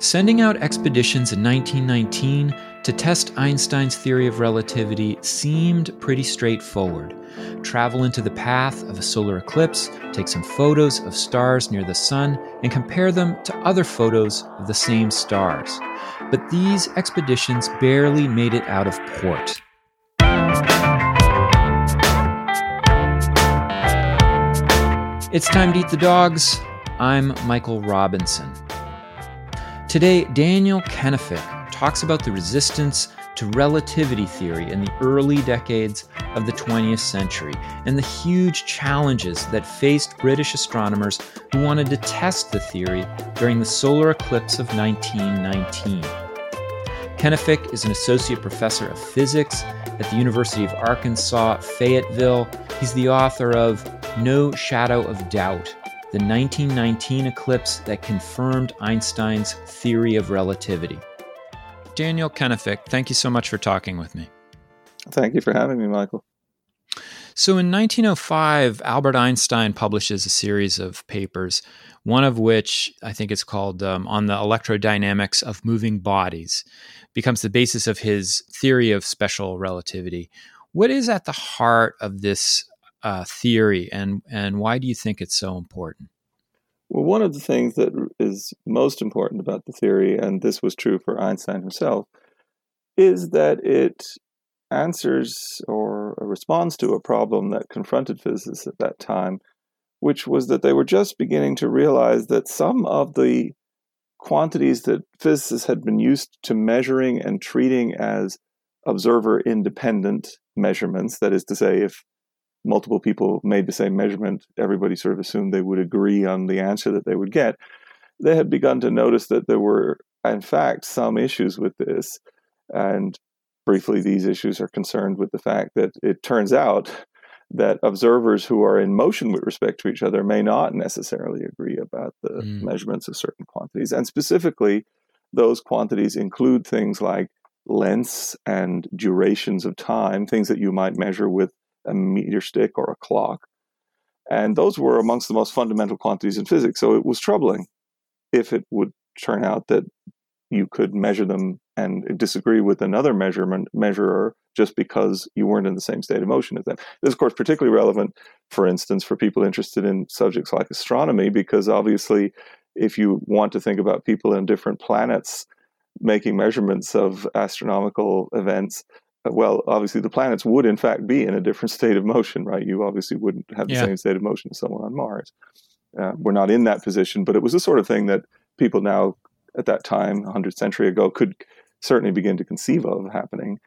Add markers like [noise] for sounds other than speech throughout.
Sending out expeditions in 1919 to test Einstein's theory of relativity seemed pretty straightforward. Travel into the path of a solar eclipse, take some photos of stars near the sun, and compare them to other photos of the same stars. But these expeditions barely made it out of port. It's time to eat the dogs. I'm Michael Robinson. Today, Daniel Kennefick talks about the resistance to relativity theory in the early decades of the 20th century and the huge challenges that faced British astronomers who wanted to test the theory during the solar eclipse of 1919. Kennefick is an associate professor of physics at the University of Arkansas, Fayetteville. He's the author of No Shadow of Doubt the 1919 eclipse that confirmed Einstein's theory of relativity. Daniel Kennefick, thank you so much for talking with me. Thank you for having me, Michael. So, in 1905, Albert Einstein publishes a series of papers, one of which I think is called um, On the Electrodynamics of Moving Bodies, becomes the basis of his theory of special relativity. What is at the heart of this uh, theory, and and why do you think it's so important? Well, one of the things that is most important about the theory, and this was true for Einstein himself, is that it answers or responds to a problem that confronted physicists at that time, which was that they were just beginning to realize that some of the quantities that physicists had been used to measuring and treating as observer independent measurements, that is to say, if multiple people made the same measurement, everybody sort of assumed they would agree on the answer that they would get. They had begun to notice that there were, in fact, some issues with this. And briefly, these issues are concerned with the fact that it turns out that observers who are in motion with respect to each other may not necessarily agree about the mm. measurements of certain quantities. And specifically, those quantities include things like lengths and durations of time, things that you might measure with a meter stick or a clock. And those were amongst the most fundamental quantities in physics. So it was troubling if it would turn out that you could measure them and disagree with another measurement measurer just because you weren't in the same state of motion as them. This, of course, particularly relevant, for instance, for people interested in subjects like astronomy, because obviously, if you want to think about people in different planets making measurements of astronomical events, well, obviously the planets would in fact be in a different [laughs] state of motion, right? You obviously wouldn't have the yeah. same state of motion as someone on Mars. Uh, we're not in that position, but it was the sort of thing that people now, at that time, 100 century ago, could certainly begin to conceive of happening.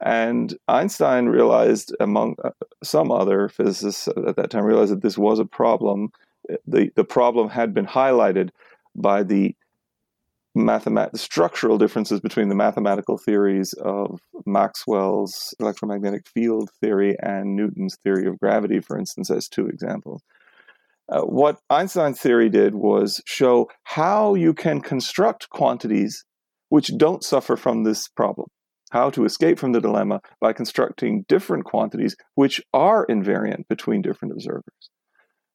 And Einstein realized, among uh, some other physicists at that time, realized that this was a problem. The, the problem had been highlighted by the mathemat- the structural differences between the mathematical theories of Maxwell's electromagnetic field theory and Newton's theory of gravity, for instance, as two examples. Uh, what Einstein's theory did was show how you can construct quantities which don't suffer from this problem, how to escape from the dilemma by constructing different quantities which are invariant between different observers.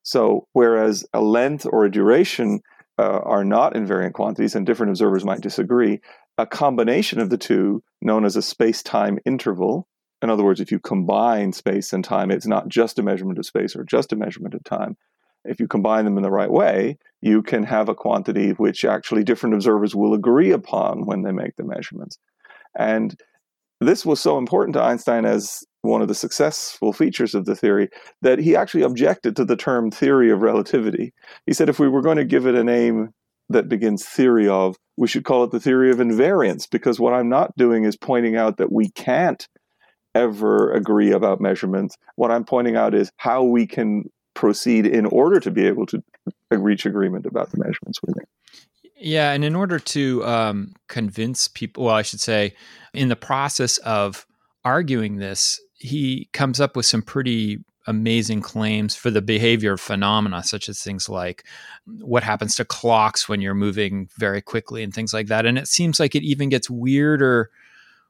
So, whereas a length or a duration uh, are not invariant quantities, and different observers might disagree, a combination of the two, known as a space time interval, in other words, if you combine space and time, it's not just a measurement of space or just a measurement of time. If you combine them in the right way, you can have a quantity which actually different observers will agree upon when they make the measurements. And this was so important to Einstein as one of the successful features of the theory that he actually objected to the term theory of relativity. He said if we were going to give it a name that begins theory of, we should call it the theory of invariance, because what I'm not doing is pointing out that we can't ever agree about measurements. What I'm pointing out is how we can proceed in order to be able to reach agreement about the measurements we make. Yeah, and in order to um, convince people, well, I should say, in the process of arguing this, he comes up with some pretty amazing claims for the behavior of phenomena, such as things like what happens to clocks when you're moving very quickly and things like that. And it seems like it even gets weirder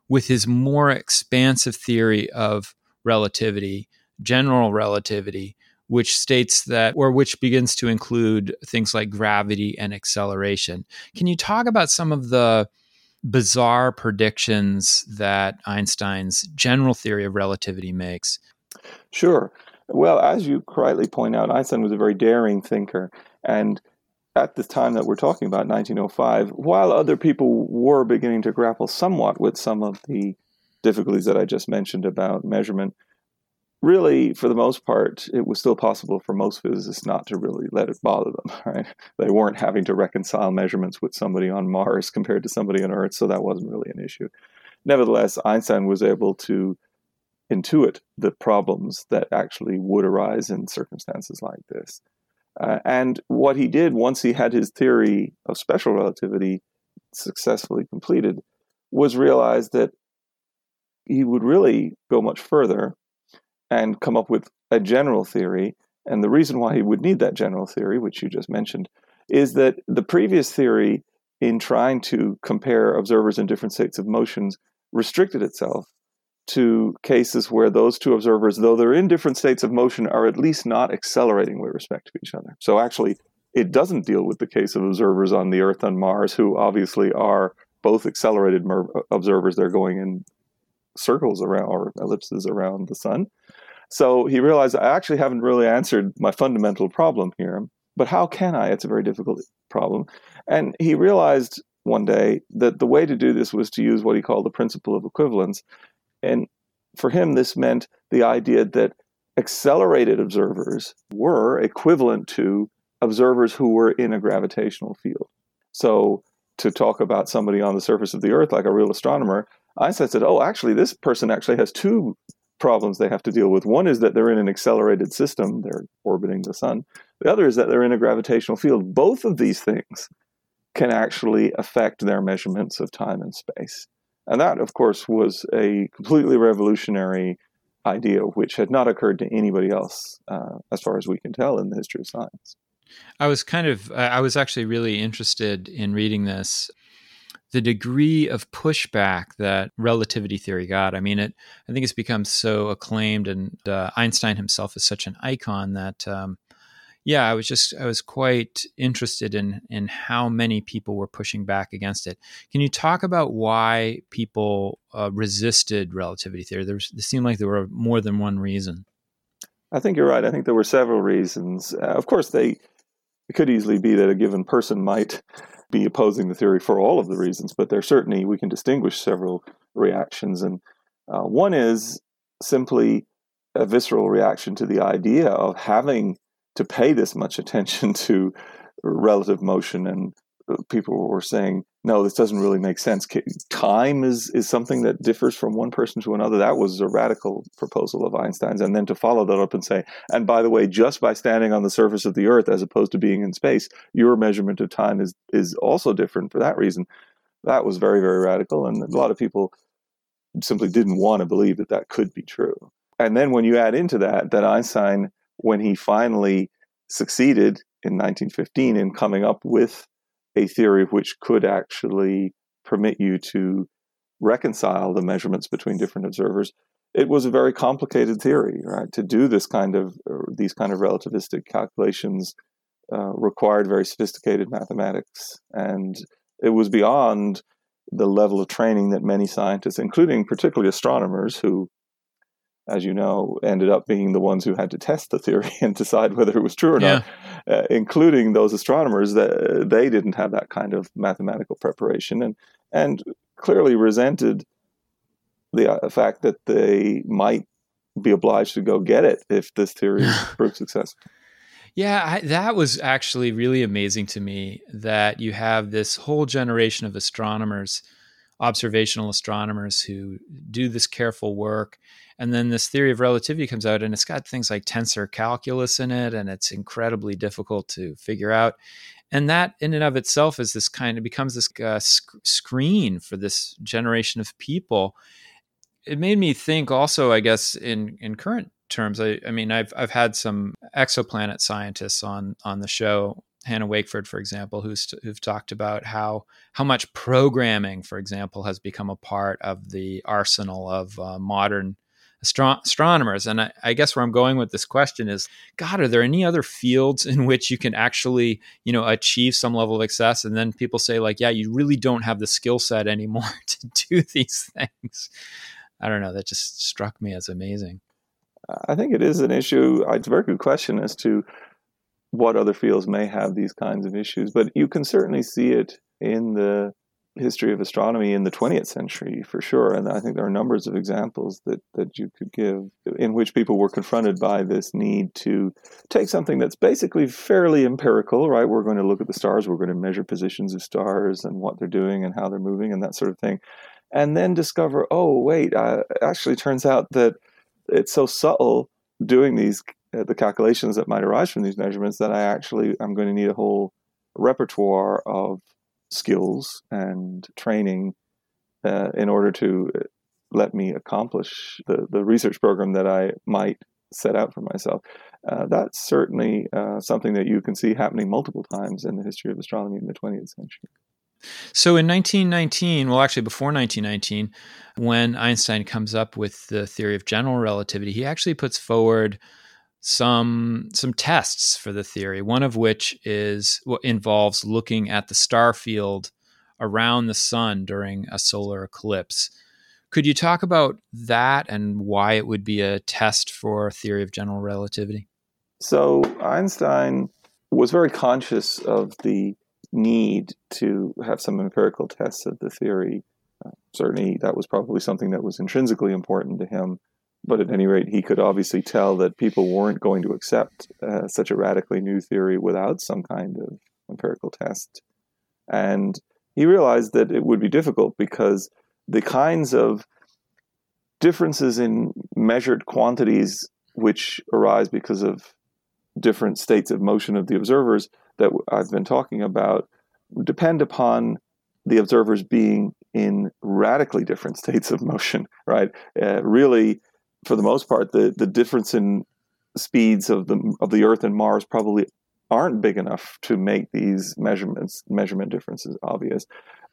with his more expansive theory of relativity, general relativity, which states that, or which begins to include things like gravity and acceleration. Can you talk about some of the bizarre predictions that Einstein's general theory of relativity makes? Sure. Well, as you correctly point out, Einstein was a very daring thinker. And at the time that we're talking about, 1905, while other people were beginning to grapple somewhat with some of the difficulties that I just mentioned about measurement, really, for the most part, it was still possible for most physicists not to really let it bother them, [laughs] right? They weren't having to reconcile measurements with somebody on Mars compared to somebody on Earth, so that wasn't really an issue. Nevertheless, Einstein was able to intuit the problems that actually would arise in circumstances like this. Uh, and what he did once he had his theory of special relativity successfully completed was realize that he would really go much further and come up with a general theory. And the reason why he would need that general theory, which you just mentioned, is that the previous theory, in trying to compare observers in different states of motions, restricted itself to cases where those two observers, though they're in different states of motion, are at least not accelerating with respect to each other. So actually, it doesn't deal with the case of observers on the Earth and Mars, who obviously are both accelerated observers. They're going in circles around or ellipses around the sun. So he realized I actually haven't really answered my fundamental problem here. But how can I? It's a very difficult problem. And he realized one day that the way to do this was to use what he called the principle of equivalence. And for him, this meant the idea that accelerated observers were equivalent to observers who were in a gravitational field. So, to talk about somebody on the surface of the Earth like a real astronomer, Einstein said, Oh, actually, this person actually has two problems they have to deal with. One is that they're in an accelerated system, they're orbiting the sun. The other is that they're in a gravitational field. Both of these things can actually affect their measurements of time and space. And that, of course, was a completely revolutionary idea which had not occurred to anybody else, uh, as far as we can tell, in the history of science. I was kind of, I was actually really interested in reading this. The degree of pushback that relativity theory got. I mean, it. I think it's become so acclaimed, and uh, Einstein himself is such an icon that um, yeah, I was just I was quite interested in in how many people were pushing back against it. Can you talk about why people uh, resisted relativity theory? There, was, it seemed like there were more than one reason. I think you're right. I think there were several reasons. Uh, of course, they it could easily be that a given person might be opposing the theory for all of the reasons, but there certainly we can distinguish several reactions, and uh, one is simply a visceral reaction to the idea of having to pay this much attention [laughs] to relative motion and uh, people were saying no this doesn't really make sense. Time is is something that differs from one person to another. That was a radical proposal of einstein's. And then to follow that up and say and by the way just by standing on the surface of the earth as opposed to being in space your measurement of time is is also different for that reason. That was very very radical and a lot of people simply didn't want to believe that that could be true. And then when you add into that that einstein when he finally succeeded in 1915 in coming up with a theory which could actually permit you to reconcile the measurements between different observers. It was a very complicated theory right? To do this kind of these kind of relativistic calculations uh, required very sophisticated mathematics and it was beyond the level of training that many scientists including particularly astronomers who as you know, ended up being the ones who had to test the theory [laughs] and decide whether it was true or yeah. not, uh, including those astronomers that they didn't have that kind of mathematical preparation and and clearly resented the uh, fact that they might be obliged to go get it if this theory [laughs] proved successful. Yeah, I, that was actually really amazing to me that you have this whole generation of astronomers, observational astronomers who do this careful work and then this theory of relativity comes out and it's got things like tensor calculus in it and it's incredibly difficult to figure out. And that in and of itself is this kind of becomes this uh, sc- screen for this generation of people. It made me think also i guess in in current terms i, I mean i've i've had some exoplanet scientists on on the show Hannah Wakeford, for example, who's who've talked about how how much programming, for example, has become a part of the arsenal of uh, modern astro- astronomers. And I, I, guess where I'm going with this question is, God, are there any other fields [laughs] in which you can actually, you know, achieve some level of success? And then people say, like, yeah, you really don't have the skill set anymore [laughs] to do these [laughs] things. I don't know. That just struck me as amazing. I think it is an issue. It's a very good question as to what other fields may have these kinds of issues, but you can certainly see it in the history of astronomy in the 20th century for sure and i think there are numbers of examples that, that you could give in which people were confronted by this need to take something that's basically fairly empirical right? We're going to look at the stars we're going to measure positions of stars and what they're doing and how they're moving and that sort of thing and then discover oh wait uh, actually turns out that it's so subtle doing these uh, the calculations that might arise from these measurements that i actually i'm going to need a whole repertoire of skills and training uh, in order to uh, let me accomplish the, the research program that I might set out for myself. Uh, that's certainly uh, something that you can see happening multiple times in the history of astronomy in the 20th century. So in 1919, well, actually before 1919, when Einstein comes up with the theory of general relativity, he actually puts forward some some tests for the theory. One of which is what involves looking at the star field around the sun during a solar eclipse. Could you talk about that and why it would be a test for theory of general relativity? So Einstein was very conscious of the need to have some empirical tests of the theory. Uh, certainly, that was probably something that was intrinsically important to him but at any rate, he could obviously tell that people weren't going to accept uh, such a radically new theory without some kind of empirical test. And he realized that it would be difficult because the kinds of differences in measured quantities which arise because of different states of motion of the observers that I've been talking about depend upon the observers being in radically different [laughs] states of motion, right? Uh, really, for the most part, the the difference in speeds of the of the Earth and Mars probably aren't big enough to make these measurements measurement differences obvious.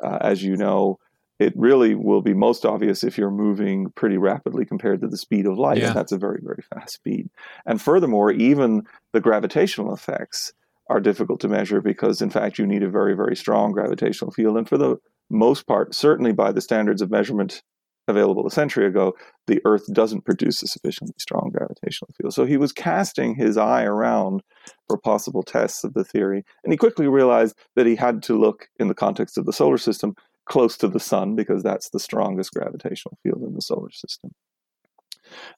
Uh, as you know, it really will be most obvious if you're moving pretty rapidly compared to the speed of light, yeah. and that's a very very fast speed. And furthermore, even the gravitational effects are difficult to measure because, in fact, you need a very very strong gravitational field, and for the most part, certainly by the standards of measurement available a century ago, the Earth doesn't produce a sufficiently strong gravitational field. So he was casting his eye around for possible tests of the theory, and he quickly realized that he had to look in the context of the solar system close to the sun because that's the strongest gravitational field in the solar system.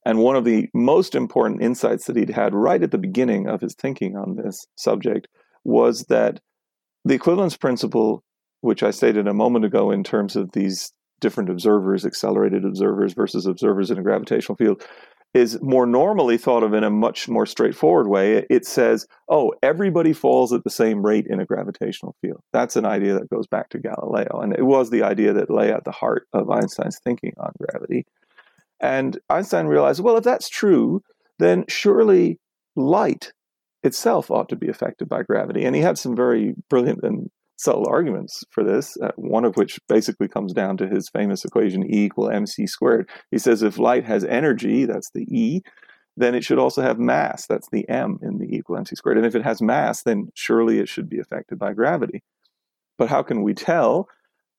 And one of the most important insights that he'd had right at the beginning of his thinking on this subject was that the equivalence principle, which I stated a moment ago in terms of these different observers, accelerated observers versus observers in a gravitational field, is more normally thought of in a much more straightforward way. It says, oh, everybody falls at the same rate in a gravitational field. That's an idea that goes back to Galileo. And it was the idea that lay at the heart of Einstein's thinking on gravity. And Einstein realized, well, if that's true, then surely light itself ought to be affected by gravity. And he had some very brilliant and subtle arguments for this, uh, one of which basically comes down to his famous equation E equal mc squared. He says if light has energy, that's the E, then it should also have mass, that's the m in the E equal mc squared. And if it has mass, then surely it should be affected by gravity. But how can we tell?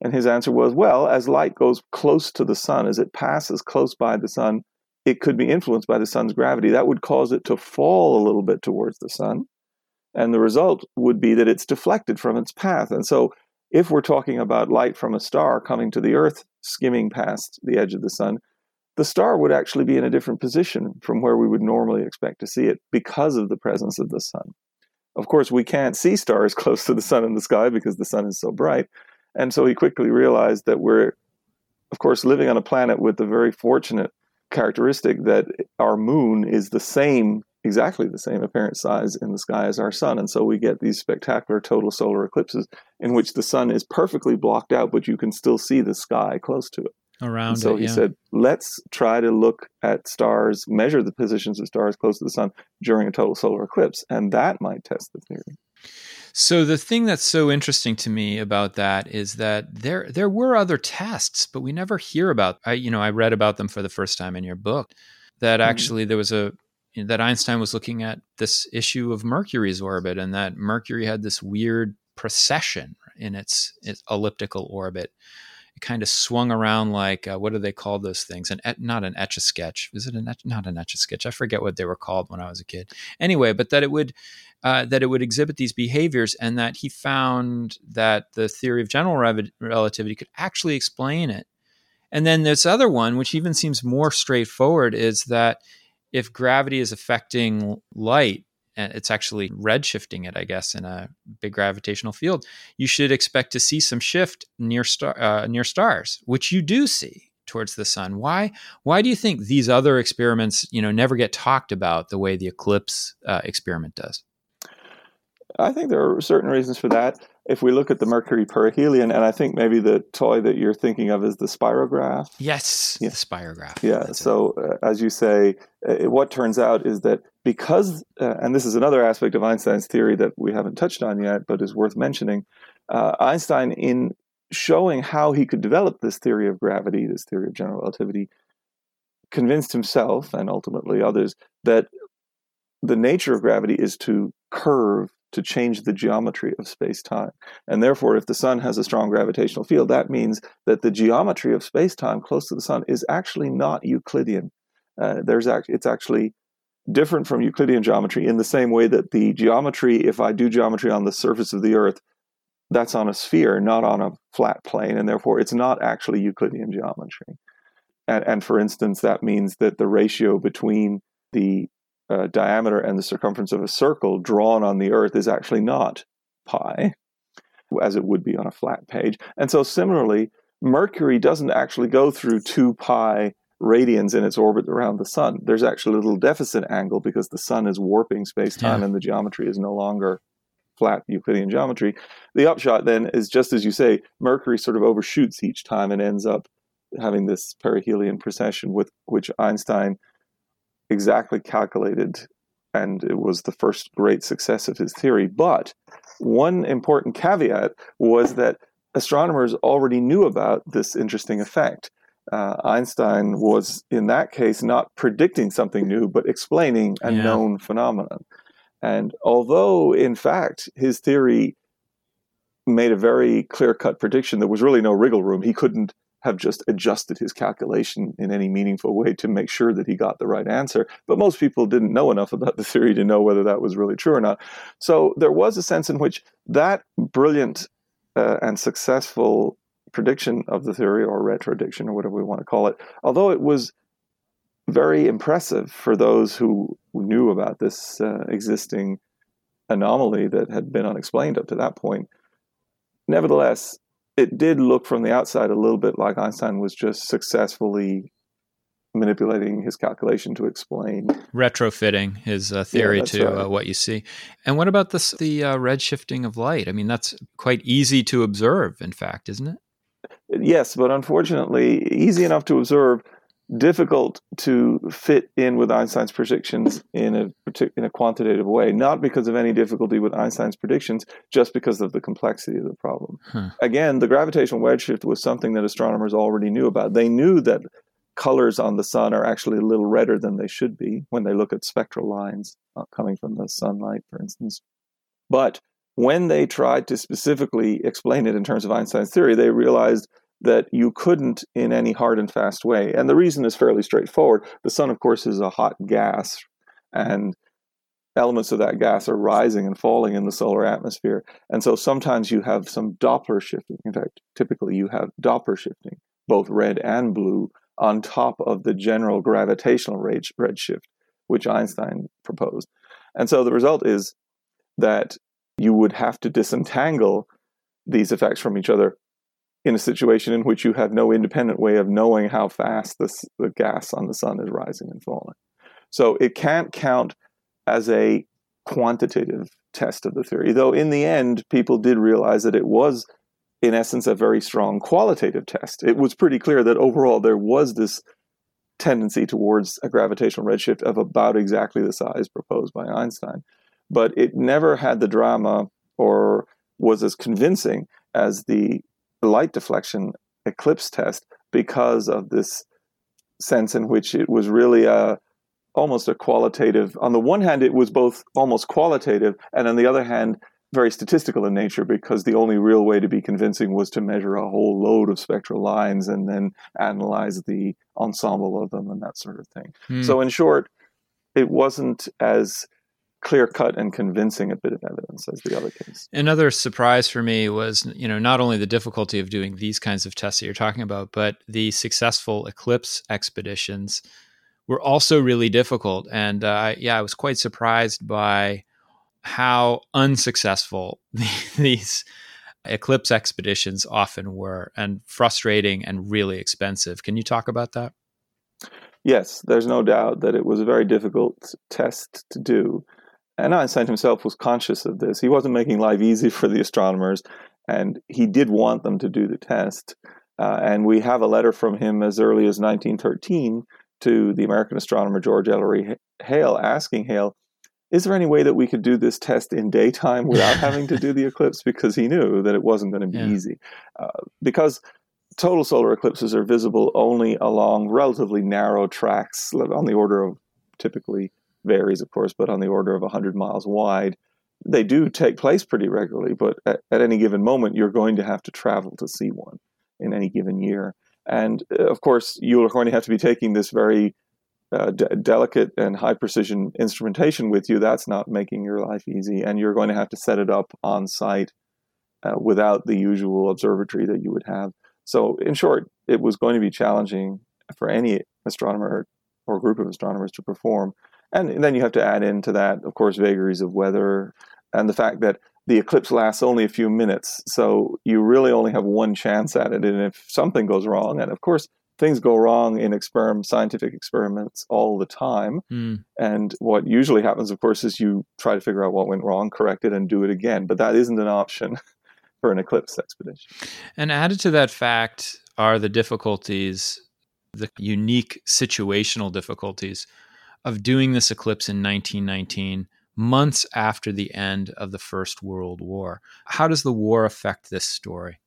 And his answer was, well, as light goes close to the sun, as it passes close by the sun, it could be influenced by the sun's gravity. That would cause it to fall a little bit towards the sun. And the result would be that it's deflected from its path. And so, if we're talking about light from a star coming to the Earth, skimming past the edge of the sun, the star would actually be in a different position from where we would normally expect to see it because of the presence of the sun. Of course, we can't see stars [laughs] close to the sun in the sky because the sun is so bright. And so he quickly realized that we're, of course, living on a planet with the very fortunate characteristic that our moon is the same exactly the same apparent size in the sky as our sun. And so we get these spectacular total solar eclipses in which the sun is perfectly blocked out, but you can still see the sky close to it. Around and so it, he yeah. said, let's try to look at stars, measure the positions of stars close to the sun during a total solar eclipse, and that might test the theory. So the thing that's so interesting to me about that is that there there were other tests, but we never hear about. I you know I read about them for the first time in your book. that mm-hmm. actually there was a that Einstein was looking at this issue of Mercury's orbit and that Mercury had this weird precession in its, its elliptical orbit. It kind of swung around like uh, what do they call those things? An not an etch a sketch. Is it an not an etch a sketch? I forget what they were called when I was a kid. Anyway, but that it would uh, that it would exhibit these behaviors, and that he found that the theory of general relativity could actually explain it. And then this other one, which even seems more straightforward, is that if gravity is affecting light, and it's actually redshifting it, I guess, in a big gravitational field, you should expect to see some shift near star uh, near stars, which you do see towards the sun. Why? Why do you think these other experiments, you know, never get talked about the way the eclipse uh, experiment does? I think there are certain reasons for that if we look at the Mercury perihelion, and I think maybe the toy that you're thinking of is the spirograph. Yes, yeah. the spirograph. Yeah. That's so, uh, as you say, uh, what turns out is that because, uh, and this is another aspect of Einstein's theory that we haven't touched on yet, but is worth mentioning. Uh, Einstein, in showing how he could develop this theory of gravity, this theory of general relativity, convinced himself and ultimately others that the nature of gravity is to curve to change the geometry of space time. And therefore, if the sun has a strong gravitational field, that means that the geometry of space time close to the sun is actually not Euclidean. Uh, there's act- it's actually different from Euclidean geometry in the same way that the geometry, if I do geometry on the surface of the Earth, that's on a sphere, not on a flat plane, and therefore it's not actually Euclidean geometry. And, and for instance, that means that the ratio between the uh, diameter and the circumference of a circle drawn on the Earth is actually not pi, as it would be on a flat page. And so, similarly, Mercury doesn't actually go through 2 pi radians in its orbit around the sun. There's actually a little deficit angle because the sun is warping space time yeah. and the geometry is no longer flat Euclidean geometry. The upshot then is just as you say, Mercury sort of overshoots each time and ends up having this perihelion precession with which Einstein exactly calculated, and it was the first great success of his theory. But one important caveat was that astronomers already knew about this interesting effect. Uh, Einstein was, in that case, not predicting something new, but explaining a yeah. known phenomenon. And although, in fact, his theory made a very clear cut prediction, there was really no wriggle room. He couldn't have just adjusted his calculation in any meaningful way to make sure that he got the right answer. But most people didn't know enough about the theory to know whether that was really true or not. So there was a sense in which that brilliant uh, and successful prediction of the theory, or retrodiction, or whatever we want to call it, although it was very impressive for those who knew about this uh, existing anomaly that had been unexplained up to that point. Nevertheless, it did look from the outside a little bit like Einstein was just successfully manipulating his calculation to explain retrofitting his uh, theory yeah, to right. uh, what you see. And what about this the uh, redshifting of light? I mean, that's quite easy to observe. In fact, isn't it? Yes, but unfortunately, easy enough to observe difficult to fit in with Einstein's predictions [laughs] in a in a quantitative way, not because of any difficulty with Einstein's predictions, just because of the complexity of the problem. Again, the gravitational redshift was something that astronomers already knew about. They knew that colors on the sun are actually a little redder than they should be when they look at spectral lines uh, coming from the sunlight, for instance. But when they tried to specifically explain it in terms of Einstein's theory, they realized that you couldn't in any hard and fast way. And the reason is fairly straightforward. The sun, of course, is a hot gas, and elements of that gas are rising and falling in the solar atmosphere. And so sometimes you have some Doppler shifting. In fact, typically you have Doppler shifting, both red and blue, on top of the general gravitational redshift, which Einstein proposed. And so the result is that you would have to disentangle these effects from each other in a situation in which you have no independent way of knowing how fast this, the gas on the sun is rising and falling. So it can't count as a quantitative test of the theory, though in the end, people did realize that it was, in essence, a very strong qualitative test. It was pretty clear that overall there was this tendency towards a gravitational redshift of about exactly the size proposed by Einstein. But it never had the drama or was as convincing as the light deflection eclipse test because of this sense in which it was really a, almost a qualitative. On the one hand, it was both almost qualitative, and on the other hand, very statistical in nature because the only real way to be convincing was to measure a whole load of spectral lines and then analyze the ensemble of them and that sort of thing. Mm. So, in short, it wasn't as clear cut and convincing a bit of evidence as the other case. Another surprise for me was, you know, not only the difficulty of doing these kinds of tests that you're talking about, but the successful eclipse expeditions were also really difficult. And uh, yeah, I was quite surprised by how unsuccessful [laughs] these eclipse expeditions often were and frustrating and really expensive. Can you talk about that? Yes, there's no doubt that it was a very difficult test to do. And Einstein himself was conscious of this. He wasn't making life easy for the astronomers, and he did want them to do the test. Uh, and we have a letter from him as early as 1913 to the American astronomer George Ellery Hale asking Hale, is there any way that we could do this test in daytime without [laughs] having to do the eclipse? Because he knew that it wasn't going to be yeah. easy. Uh, because total solar eclipses are visible only along relatively narrow tracks on the order of typically varies, of course, but on the order of 100 miles wide. They do take place pretty regularly, but at, at any given moment, you're going to have to travel to see one in any given year. And uh, of course, you're going to have to be taking this very uh, d- delicate and high precision instrumentation with you, that's not making your life easy. And you're going to have to set it up on site uh, without the usual observatory that you would have. So, in short, it was going to be challenging for any astronomer or group of astronomers to perform. And then you have to add into that, of course, vagaries of weather and the fact that the eclipse lasts only a few minutes. So you really only have one chance at it. And if something goes wrong, and of course, things go wrong in experiment, scientific experiments all the time. Mm. And what usually happens, of course, is you try to figure out what went wrong, correct it, and do it again. But that isn't an option [laughs] for an eclipse expedition. And added to that fact are the difficulties, the unique situational difficulties of doing this eclipse in 1919 months after the end of the First World War. How does the war affect this story?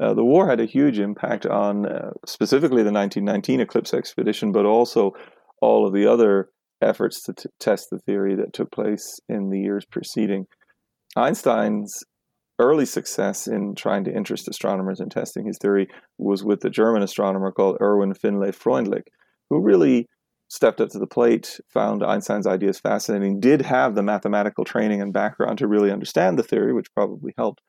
Uh, the war had a huge impact on uh, specifically the 1919 eclipse expedition, but also all of the other efforts to t- test the theory that took place in the years preceding. Einstein's early success in trying to interest astronomers in testing his theory was with the German astronomer called Erwin Finlay Freundlich, who really stepped up to the plate, found Einstein's ideas fascinating, did have the mathematical training and background to really understand the theory, which probably helped.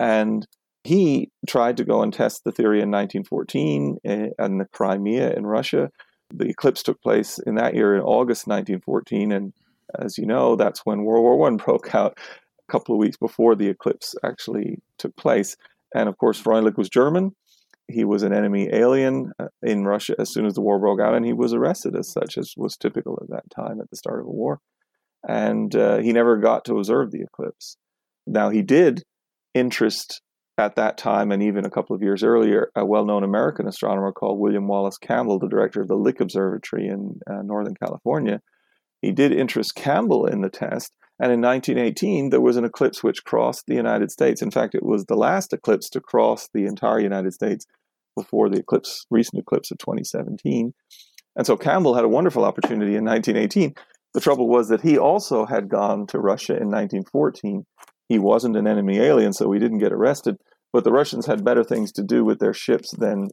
And he tried to go and test the theory in 1914 in eh, the Crimea in Russia. The eclipse took place in that year in August 1914, and as you know, that's when World War One [laughs] broke out. A couple of weeks before the eclipse actually took place, and of course, Freundlich was German. He was an enemy alien uh, in Russia as soon as the war broke out, and he was arrested as such, as was typical at that time at the start of a war. And uh, he never got to observe the eclipse. Now, he did interest at that time, and even a couple of years earlier, a well known American astronomer called William Wallace Campbell, the director of the Lick Observatory in uh, Northern California. He did interest Campbell in the test. And in 1918, there was an eclipse which crossed the United States. In fact, it was the last eclipse to cross the entire United States before the eclipse, recent eclipse of 2017. And so Campbell had a wonderful opportunity in 1918. The trouble was that he also had gone to Russia in 1914 he wasn't an enemy alien, so he didn't get arrested. But the Russians had better things to do with their ships than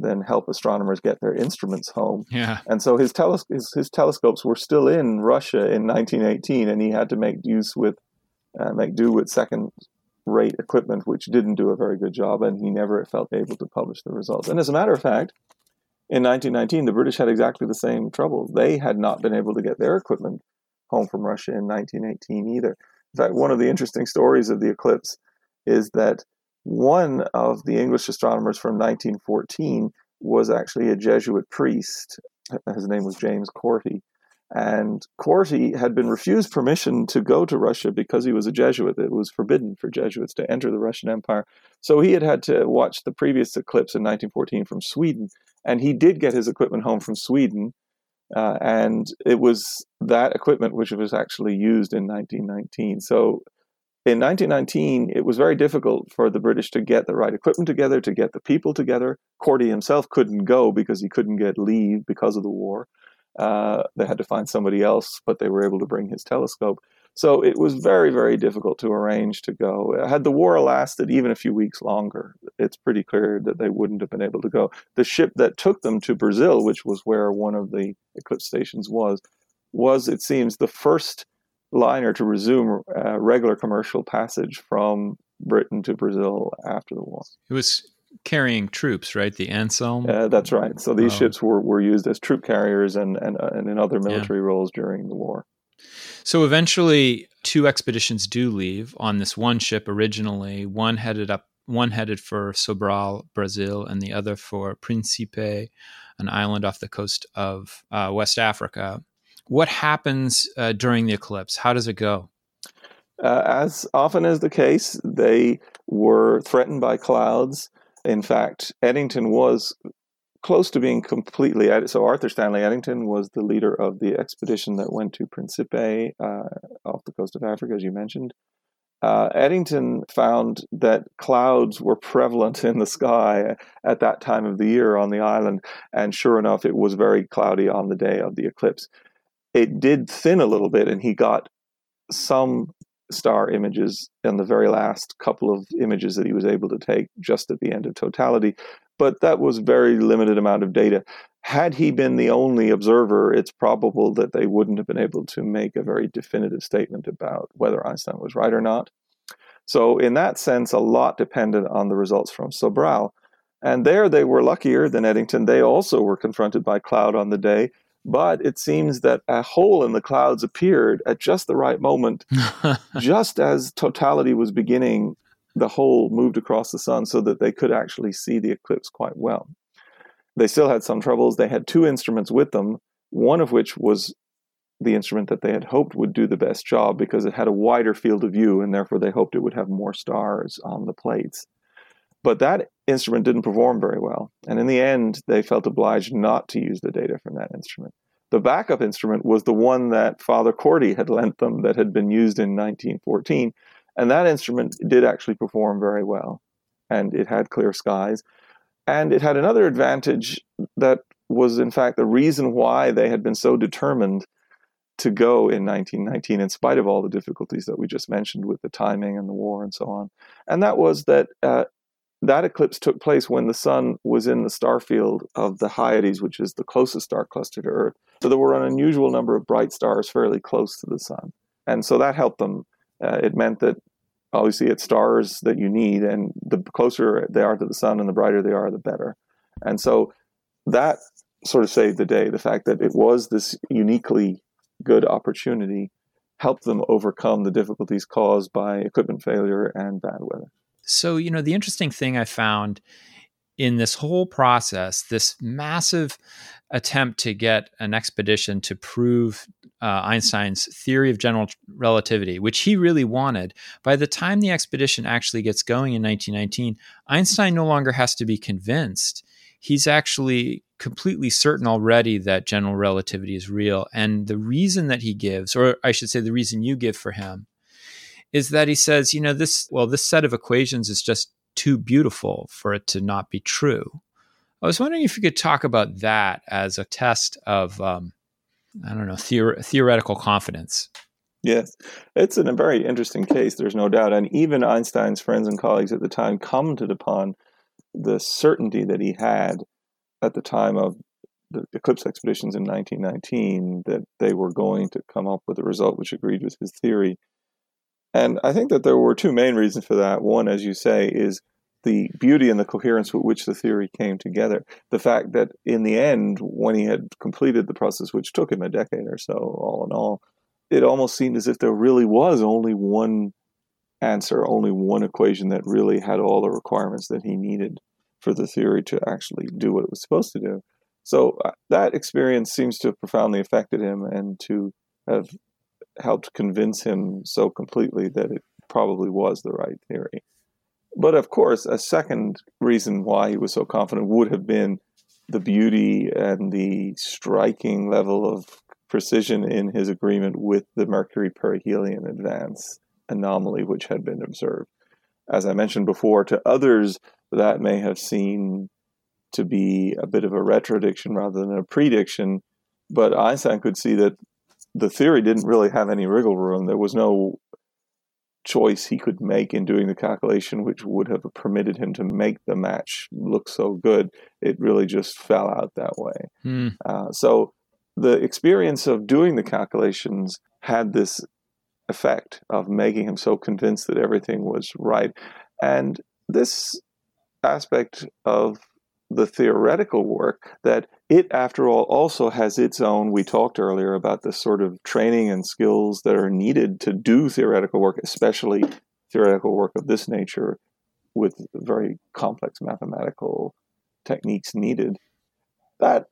than help astronomers get their instruments home. Yeah. And so his, teles- his, his telescopes were still in Russia in 1918, and he had to make use with uh, make do with second rate equipment, which didn't do a very good job, and he never felt able to publish the results. And as a matter of fact, in 1919, the British had exactly the same trouble. They had not been able to get their equipment home from Russia in 1918 either. In fact, one of the interesting stories of the eclipse is that one of the English astronomers from 1914 was actually a Jesuit priest. His name was James Cortie. And Cortie had been refused permission to go to Russia because he was a Jesuit. It was forbidden for Jesuits to enter the Russian Empire. So he had had to watch the previous eclipse in 1914 from Sweden. And he did get his equipment home from Sweden uh, and it was that equipment which was actually used in 1919. So in 1919, it was very difficult for the British to get the right equipment together, to get the people together. Cortie himself couldn't go because he couldn't get leave because of the war. Uh, they had to find somebody else, but they were able to bring his telescope. So it was very, very difficult to arrange to go. Had the war lasted even a few weeks longer, it's pretty clear that they wouldn't have been able to go. The ship that took them to Brazil, which was where one of the eclipse stations was, was, it seems, the first liner to resume uh, regular commercial passage from Britain to Brazil after the war. It was carrying troops, right? The Anselm. Uh, that's right. So these oh. ships were, were used as troop carriers and and, uh, and in other military yeah. roles during the war. So eventually, two expeditions do leave on this one ship originally. One headed up, one headed for Sobral, Brazil, and the other for Principe, an island off the coast of uh, West Africa. What happens uh, during the eclipse? How does it go? Uh, as often is the case, they were threatened by clouds. In fact, Eddington was close to being completely so Arthur Stanley Eddington was the leader of the expedition that went to Principe uh, off the coast of Africa, as you mentioned. Uh, Eddington found that clouds were prevalent in the sky at that time of the year on the island, and sure enough, it was very cloudy on the day of the eclipse. It did thin a little bit, and he got some star images in the very last couple of images that he was able to take just at the end of totality but that was very limited amount of data. Had he been the only observer, it's probable that they wouldn't have been able to make a very definitive statement about whether Einstein was right or not. So, in that sense, a lot depended on the results from Sobral. And there they were luckier than Eddington. They also were confronted by cloud on the day, but it seems that a hole in the clouds appeared at just the right moment, [laughs] just as totality was beginning the hole moved across the sun so that they could actually see the eclipse quite well. They still had some troubles. They had two instruments with them, one of which was the instrument that they had hoped would do the best job because it had a wider field of view and therefore they hoped it would have more stars on the plates. But that instrument didn't perform very well. And in the end, they felt obliged not to use the data from that instrument. The backup instrument was the one that Father Cortie had lent them that had been used in 1914 and that instrument did actually perform very well. And it had clear skies. And it had another advantage that was, in fact, the reason why they had been so determined to go in 1919, in spite of all the difficulties that we just mentioned with the timing and the war and so on. And that was that uh, that eclipse took place when the sun was in the star field of the Hyades, which is the closest star cluster to Earth. So there were an unusual number of bright stars fairly close to the sun. And so that helped them uh, it meant that obviously it's stars that you need, and the closer they are to the sun and the brighter they are, the better. And so that sort of saved the day. The fact that it was this uniquely good opportunity helped them overcome the difficulties caused by equipment failure and bad weather. So, you know, the interesting thing I found in this whole process, this massive attempt to get an expedition to prove uh, Einstein's theory of general relativity, which he really wanted, by the time the expedition actually gets going in 1919, Einstein no longer has to be convinced. He's actually completely certain already that general relativity is real. And the reason that he gives, or I should say, the reason you give for him, is that he says, you know, this, well, this set of equations is just too beautiful for it to not be true. I was wondering if you could talk about that as a test of, um, I don't know, theor- theoretical confidence. Yes, it's in a very interesting case, there's no doubt. And even Einstein's friends and colleagues at the time commented upon the certainty that he had at the time of the eclipse expeditions in 1919 that they were going to come up with a result which agreed with his theory. And I think that there were two main reasons for that. One, as you say, is the beauty and the coherence with which the theory came together. The fact that in the end, when he had completed the process, which took him a decade or so, all in all, it almost seemed as if there really was only one answer, only one equation that really had all the requirements that he needed for the theory to actually do what it was supposed to do. So uh, that experience seems to have profoundly affected him and to have helped convince him so completely that it probably was the right theory. But of course, a second reason why he was so confident would have been the beauty and the striking level of precision in his agreement with the Mercury perihelion advance anomaly which had been observed. As I mentioned before, to others, that may have seemed to be a bit of a retrodiction rather than a prediction but Einstein could see that the theory didn't really have any wriggle room. There was no choice he could make in doing the calculation which would have permitted him to make the match look so good. It really just fell out that way. Hmm. Uh, so the experience of doing the calculations had this effect of making him so convinced that everything was right. And this aspect of the theoretical work that it, after all, also has its own. We talked earlier about the sort of training and skills that are needed to do theoretical work, especially theoretical work of this nature with very complex mathematical techniques needed. That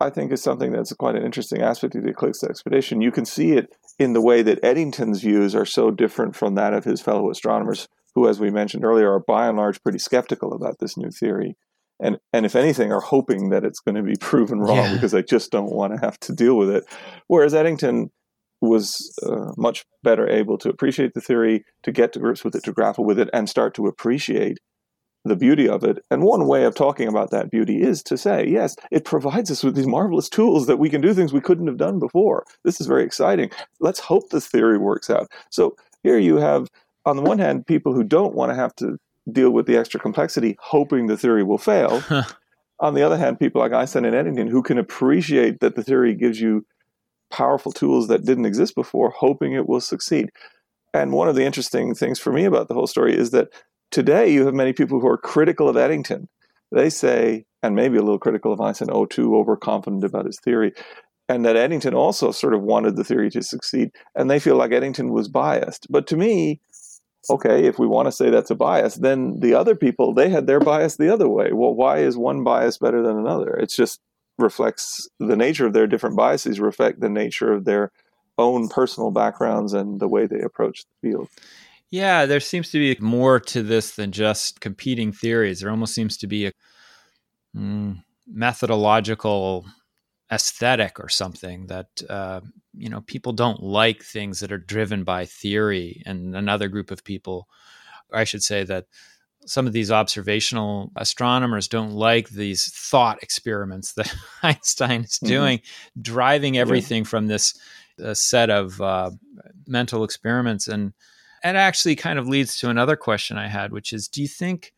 I think is something that's quite an interesting aspect of the Eclipse expedition. You can see it in the way that Eddington's views are so different from that of his fellow astronomers, who, as we mentioned earlier, are by and large pretty skeptical about this new theory and and if anything are hoping that it's going to be [laughs] proven wrong yeah. because they just don't want to have to deal with it. Whereas eddington was uh, much better able to appreciate the theory to get to grips with it to grapple with it and start to appreciate the beauty of it. And one way of talking about that beauty is to say yes it provides us with these marvelous tools that we can do things we couldn't have done before. This is very exciting. Let's hope this theory works out. So here you have on the one hand people who don't want to have to deal with the extra complexity, hoping the theory will fail. [laughs] On the other hand, people like Einstein and Eddington who can appreciate that the theory gives you powerful tools that didn't exist before, hoping it will succeed. And one of the interesting things for me about the whole story is that today you have many people who are critical of Eddington. They say, and maybe a little critical of Einstein, oh, too overconfident about his theory, and that Eddington also sort of wanted the theory to succeed, and they feel like Eddington was biased. But to me, okay, if we want to say that's a bias, then the other people, they had their bias the other way. Well, why is one bias better than another? It just reflects the nature of their different biases, reflect the nature of their own personal backgrounds and the way they approach the field. Yeah, there seems to be more to this than just competing theories. There almost seems to be a mm, methodological aesthetic or something that uh, you know people don't like things that are driven by theory and another group of people i should say that some of these observational astronomers don't like these thought experiments that [laughs] einstein is mm-hmm. doing mm-hmm. driving everything yeah. from this uh, set of uh, mental experiments and it actually kind of leads to another question i had which is do you think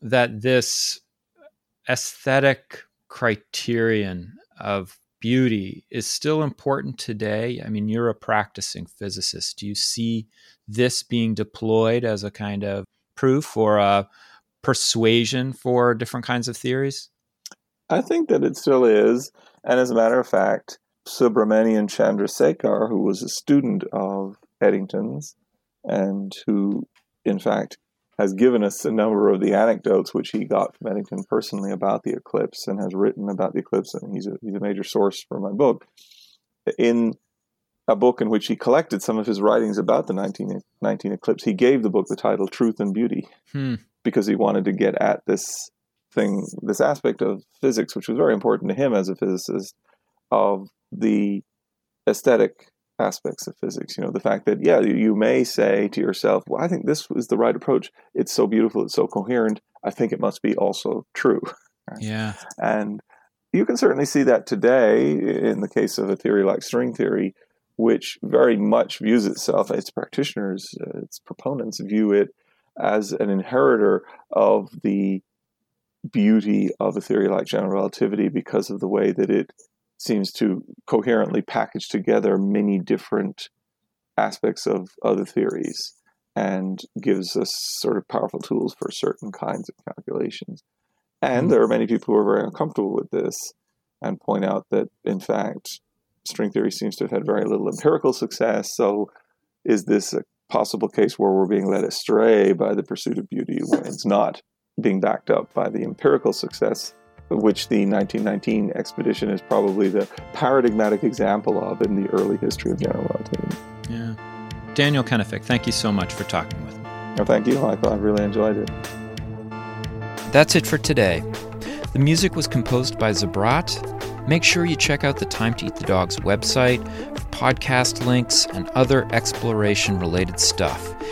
that this aesthetic criterion of beauty is still important today? I mean, you're a practicing physicist. Do you see this being deployed as a kind of proof or a persuasion for different kinds of theories? I think that it still is. And as a matter of fact, Subrahmanyan Chandrasekhar, who was a student of Eddington's and who, in fact, has given us a number of the anecdotes which he got from Eddington personally about the eclipse and has written about the eclipse, and he's a, he's a major source for my book. In a book in which he collected some of his writings about the 1919 eclipse, he gave the book the title Truth and Beauty hmm. because he wanted to get at this thing, this aspect of physics, which was very important to him as a physicist, of the aesthetic aspects of physics. You know, the fact that, yeah, you may say to yourself, well, I think this is the right approach. It's so beautiful, it's so coherent. I think it must be also true. Yeah. And you can certainly see that today in the case of a theory like string theory, which very much views itself, its practitioners, uh, its proponents view it as an inheritor of the beauty of a theory like general relativity because of the way that it seems to coherently package together many different aspects of other theories and gives us sort of powerful tools for certain kinds of calculations. And mm-hmm. there are many people who are very uncomfortable with this and point out that, in fact, string theory seems to have had very little empirical success. So, is this a possible case where we're being led astray by the pursuit of beauty when it's not being backed up by the empirical success which the 1919 expedition is probably the paradigmatic example of in the early history of general relativity. Yeah. Daniel Kennefick, thank you so much for talking with me. Well, thank you, Michael. I really enjoyed it. That's it for today. The music was composed by Zabrat. Make sure you check out the Time to Eat the Dog's website for podcast links and other exploration related stuff.